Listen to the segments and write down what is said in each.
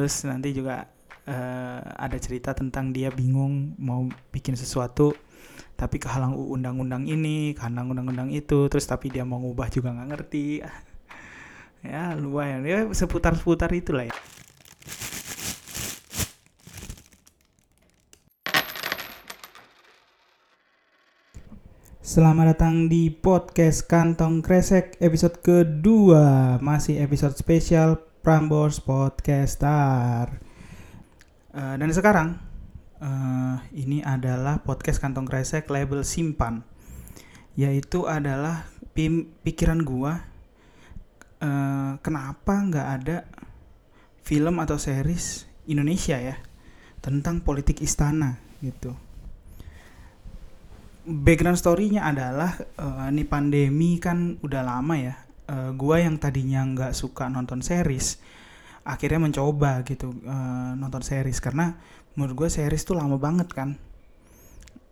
terus nanti juga uh, ada cerita tentang dia bingung mau bikin sesuatu tapi kehalang undang-undang ini kehalang undang-undang itu terus tapi dia mau ngubah juga nggak ngerti. Ya lumayan. Ya seputar-seputar itulah ya. Selamat datang di podcast Kantong Kresek episode kedua. Masih episode spesial Prambors Podcaster uh, Dan sekarang uh, Ini adalah podcast Kantong Kresek label Simpan Yaitu adalah pikiran gua uh, Kenapa nggak ada film atau series Indonesia ya Tentang politik istana gitu background story-nya adalah uh, ini pandemi kan udah lama ya. Uh, gua yang tadinya nggak suka nonton series, akhirnya mencoba gitu uh, nonton series karena menurut gue series tuh lama banget kan.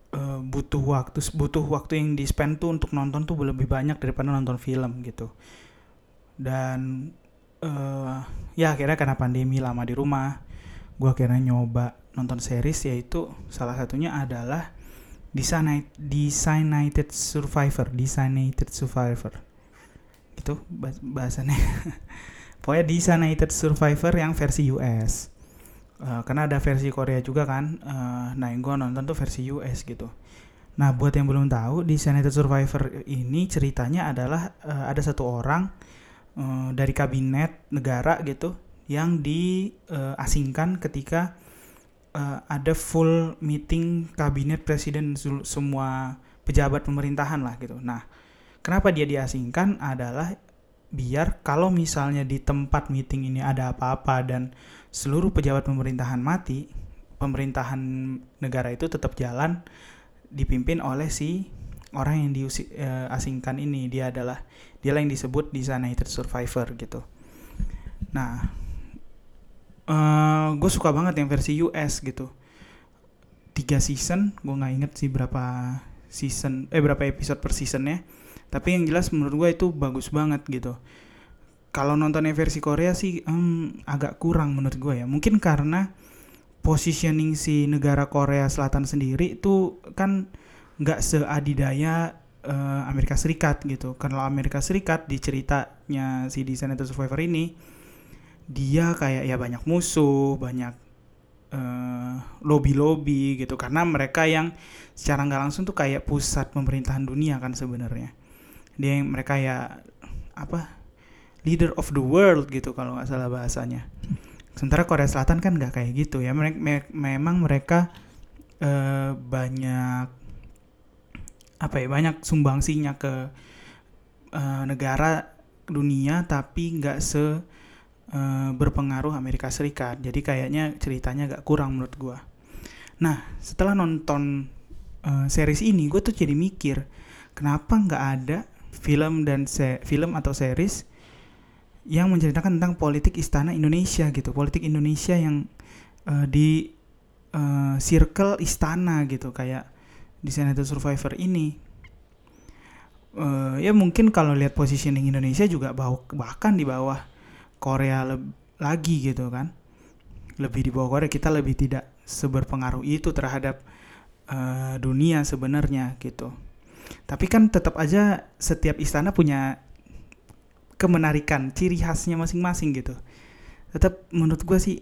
Uh, butuh waktu butuh waktu yang di spend tuh untuk nonton tuh lebih banyak daripada nonton film gitu. Dan uh, ya akhirnya karena pandemi lama di rumah, gue akhirnya nyoba nonton series yaitu salah satunya adalah Designated Survivor, Designated Survivor. Itu bahasannya. Pokoknya Designated Survivor yang versi US. Uh, eh, karena ada versi Korea juga kan. Uh, nah, yang gue nonton tuh versi US gitu. Nah, buat yang belum tahu, Designated Survivor ini ceritanya adalah uh, ada satu orang uh, dari kabinet negara gitu yang diasingkan uh, ketika uh, ada full meeting kabinet presiden semua pejabat pemerintahan lah gitu. Nah, kenapa dia diasingkan adalah biar kalau misalnya di tempat meeting ini ada apa-apa dan seluruh pejabat pemerintahan mati, pemerintahan negara itu tetap jalan dipimpin oleh si orang yang diasingkan eh, ini. Dia adalah dia yang disebut designated survivor gitu. Nah, uh, eh, gue suka banget yang versi US gitu. Tiga season gue nggak inget sih berapa season eh berapa episode per seasonnya tapi yang jelas menurut gue itu bagus banget gitu. Kalau nontonnya versi Korea sih um, agak kurang menurut gue ya. Mungkin karena positioning si negara Korea Selatan sendiri itu kan nggak seadidaya uh, Amerika Serikat gitu. Kalau Amerika Serikat di ceritanya si Designated Survivor ini dia kayak ya banyak musuh, banyak uh, lobby-lobby gitu. Karena mereka yang secara nggak langsung tuh kayak pusat pemerintahan dunia kan sebenarnya. Dia yang mereka ya apa leader of the world gitu kalau nggak salah bahasanya. Sementara Korea Selatan kan nggak kayak gitu ya. Mereka me memang mereka uh, banyak apa ya banyak sumbangsinya ke uh, negara dunia tapi nggak se uh, berpengaruh Amerika Serikat. Jadi kayaknya ceritanya agak kurang menurut gue. Nah, setelah nonton uh, series ini, gue tuh jadi mikir, kenapa nggak ada film dan se film atau series yang menceritakan tentang politik istana Indonesia gitu, politik Indonesia yang uh, di uh, circle istana gitu, kayak di Senator Survivor ini. Uh, ya mungkin kalau lihat positioning Indonesia juga bawah, bahkan di bawah Korea lagi gitu kan. Lebih di bawah Korea kita lebih tidak seberpengaruh itu terhadap uh, dunia sebenarnya gitu tapi kan tetap aja setiap istana punya kemenarikan ciri khasnya masing-masing gitu. Tetap menurut gue sih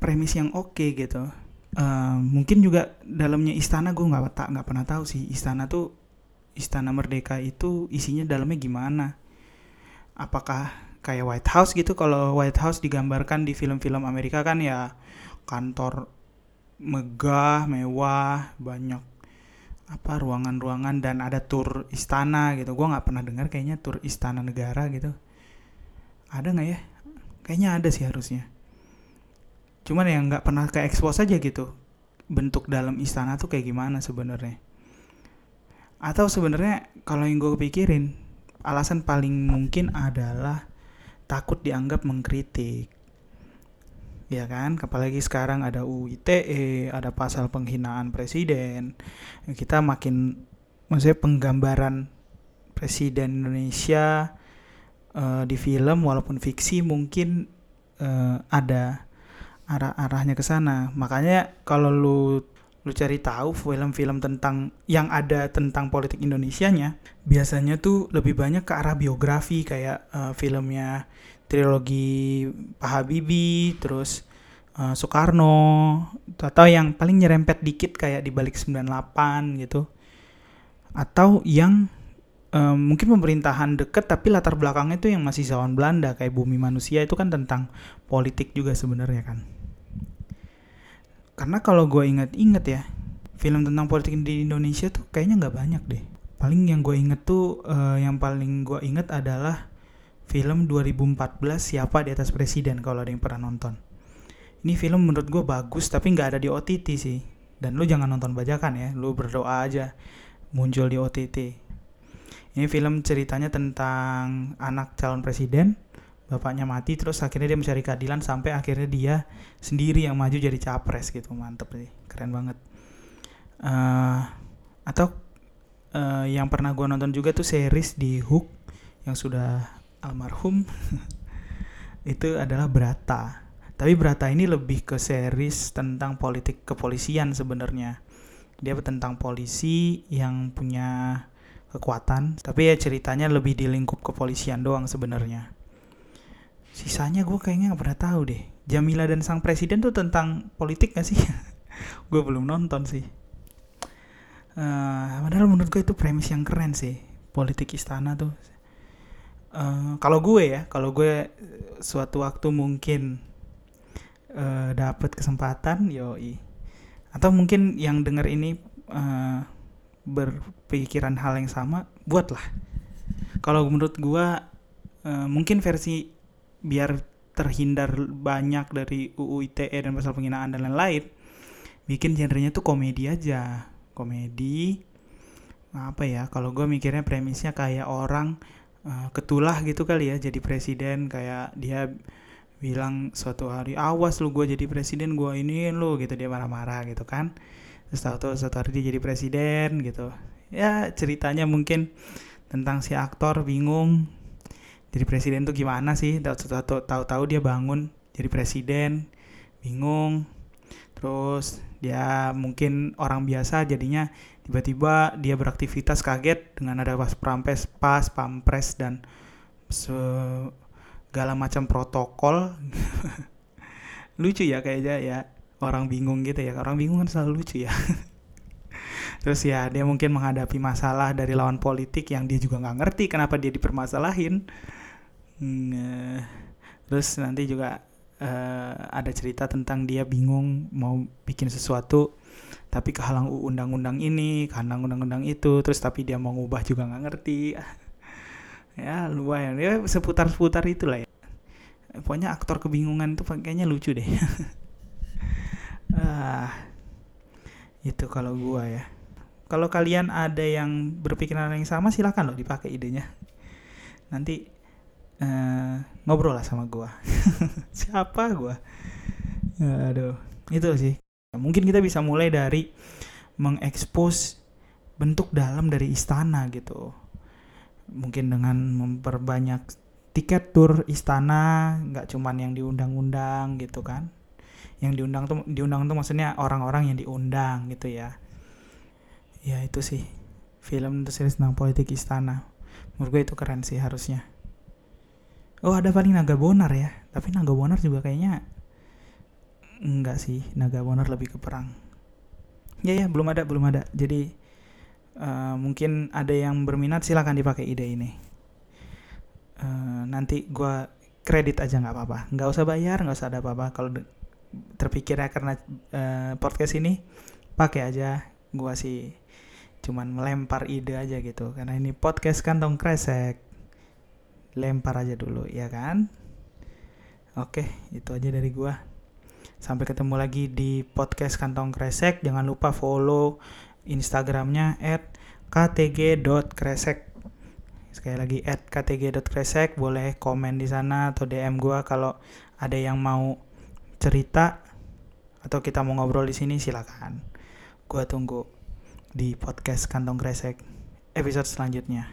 premis yang oke okay, gitu. Uh, mungkin juga dalamnya istana gue nggak tak nggak pernah tahu sih istana tuh istana merdeka itu isinya dalamnya gimana? Apakah kayak White House gitu? Kalau White House digambarkan di film-film Amerika kan ya kantor megah mewah banyak apa ruangan-ruangan dan ada tour istana gitu. Gue nggak pernah dengar kayaknya tour istana negara gitu. Ada nggak ya? Kayaknya ada sih harusnya. Cuman yang nggak pernah ke expose aja gitu bentuk dalam istana tuh kayak gimana sebenarnya. Atau sebenarnya kalau yang gue pikirin alasan paling mungkin adalah takut dianggap mengkritik ya kan apalagi sekarang ada UU ITE ada pasal penghinaan presiden kita makin maksudnya penggambaran presiden Indonesia uh, di film walaupun fiksi mungkin uh, ada arah-arahnya ke sana. Makanya kalau lu lu cari tahu film-film tentang yang ada tentang politik Indonesia-nya, biasanya tuh lebih banyak ke arah biografi kayak uh, filmnya trilogi Pak Habibie, terus uh, Soekarno, atau yang paling nyerempet dikit kayak di balik 98 gitu. Atau yang uh, mungkin pemerintahan deket tapi latar belakangnya itu yang masih zaman Belanda kayak Bumi Manusia itu kan tentang politik juga sebenarnya kan karena kalau gue inget-inget ya film tentang politik di Indonesia tuh kayaknya nggak banyak deh paling yang gue inget tuh uh, yang paling gue inget adalah film 2014 siapa di atas presiden kalau ada yang pernah nonton. Ini film menurut gue bagus tapi nggak ada di OTT sih. Dan lu jangan nonton bajakan ya lu berdoa aja muncul di OTT ini film ceritanya tentang anak calon presiden bapaknya mati terus akhirnya dia mencari keadilan sampai akhirnya dia sendiri yang maju jadi capres gitu. Mantep sih keren banget. Uh, atau uh, yang pernah gue nonton juga tuh series di Hook yang sudah almarhum itu adalah Brata. Tapi Brata ini lebih ke series tentang politik kepolisian sebenarnya. Dia tentang polisi yang punya kekuatan tapi ya ceritanya lebih di lingkup kepolisian doang sebenarnya. Sisanya gue kayaknya nggak pernah tahu deh. Jamila dan sang presiden tuh tentang politik gak sih? Gue belum nonton sih. Uh, padahal menurut gue itu premis yang keren sih. Politik istana tuh uh, kalau gue ya kalau gue suatu waktu mungkin uh, dapet kesempatan yoi. Atau mungkin yang denger ini uh, berpikiran hal yang sama buatlah. Kalau menurut gue uh, mungkin versi biar terhindar banyak dari UU ITE dan pasal penghinaan dan lain-lain bikin genrenya tuh komedi aja. Komedi apa ya kalau gue mikirnya premisnya kayak orang uh, ketulah gitu kali ya jadi presiden. Kayak dia bilang suatu hari awas lu gue jadi presiden gue ini lu gitu. Dia marah-marah gitu kan. Terus tahu-tahu suatu hari dia jadi presiden gitu. Ya ceritanya mungkin tentang si aktor bingung jadi presiden tuh gimana sih? Tahu-tahu dia bangun jadi presiden bingung. Terus dia mungkin orang biasa jadinya tiba-tiba dia beraktivitas kaget dengan ada pas prampes pas pampres dan segala macam protokol. Lucu ya kayaknya ya orang bingung gitu ya. Orang bingung kan selalu lucu ya. Terus ya dia mungkin menghadapi masalah dari lawan politik yang dia juga nggak ngerti kenapa dia dipermasalahin. Terus nanti juga uh, ada cerita tentang dia bingung mau bikin sesuatu tapi kehalang undang-undang ini, kehalang undang-undang itu, terus tapi dia mau ngubah juga nggak ngerti. ya lumayan ya seputar-seputar itulah ya. Pokoknya aktor kebingungan itu kayaknya lucu deh. ah, itu kalau gua ya. Kalau kalian ada yang berpikiran yang sama silahkan loh dipakai idenya. Nanti uh, ngobrol lah sama gue siapa gue aduh itu sih mungkin kita bisa mulai dari mengekspos bentuk dalam dari istana gitu. Mungkin dengan memperbanyak tiket tur istana nggak cuman yang diundang-undang gitu kan. Yang diundang tuh diundang tuh maksudnya orang-orang yang diundang gitu ya. Ya itu sih film itu series tentang politik istana. Menurut gue itu keren sih harusnya. Oh ada paling naga bonar ya. Tapi naga bonar juga kayaknya enggak sih naga bonar lebih ke perang. Ya ya belum ada belum ada. Jadi uh, mungkin ada yang berminat silakan dipakai ide ini. Uh, nanti gue kredit aja nggak apa-apa. Nggak usah bayar nggak usah ada apa-apa. Kalau terpikir ya karena uh, podcast ini pakai aja. Gue sih cuman melempar ide aja gitu. Karena ini podcast kantong kresek. Lempar aja dulu ya kan? Oke itu aja dari gua sampai ketemu lagi di podcast kantong kresek. Jangan lupa follow instagramnya at ktg.kresek sekali lagi at ktg.kresek boleh komen di sana atau dm gua kalau ada yang mau cerita atau kita mau ngobrol di sini silakan. Gua tunggu di podcast kantong kresek episode selanjutnya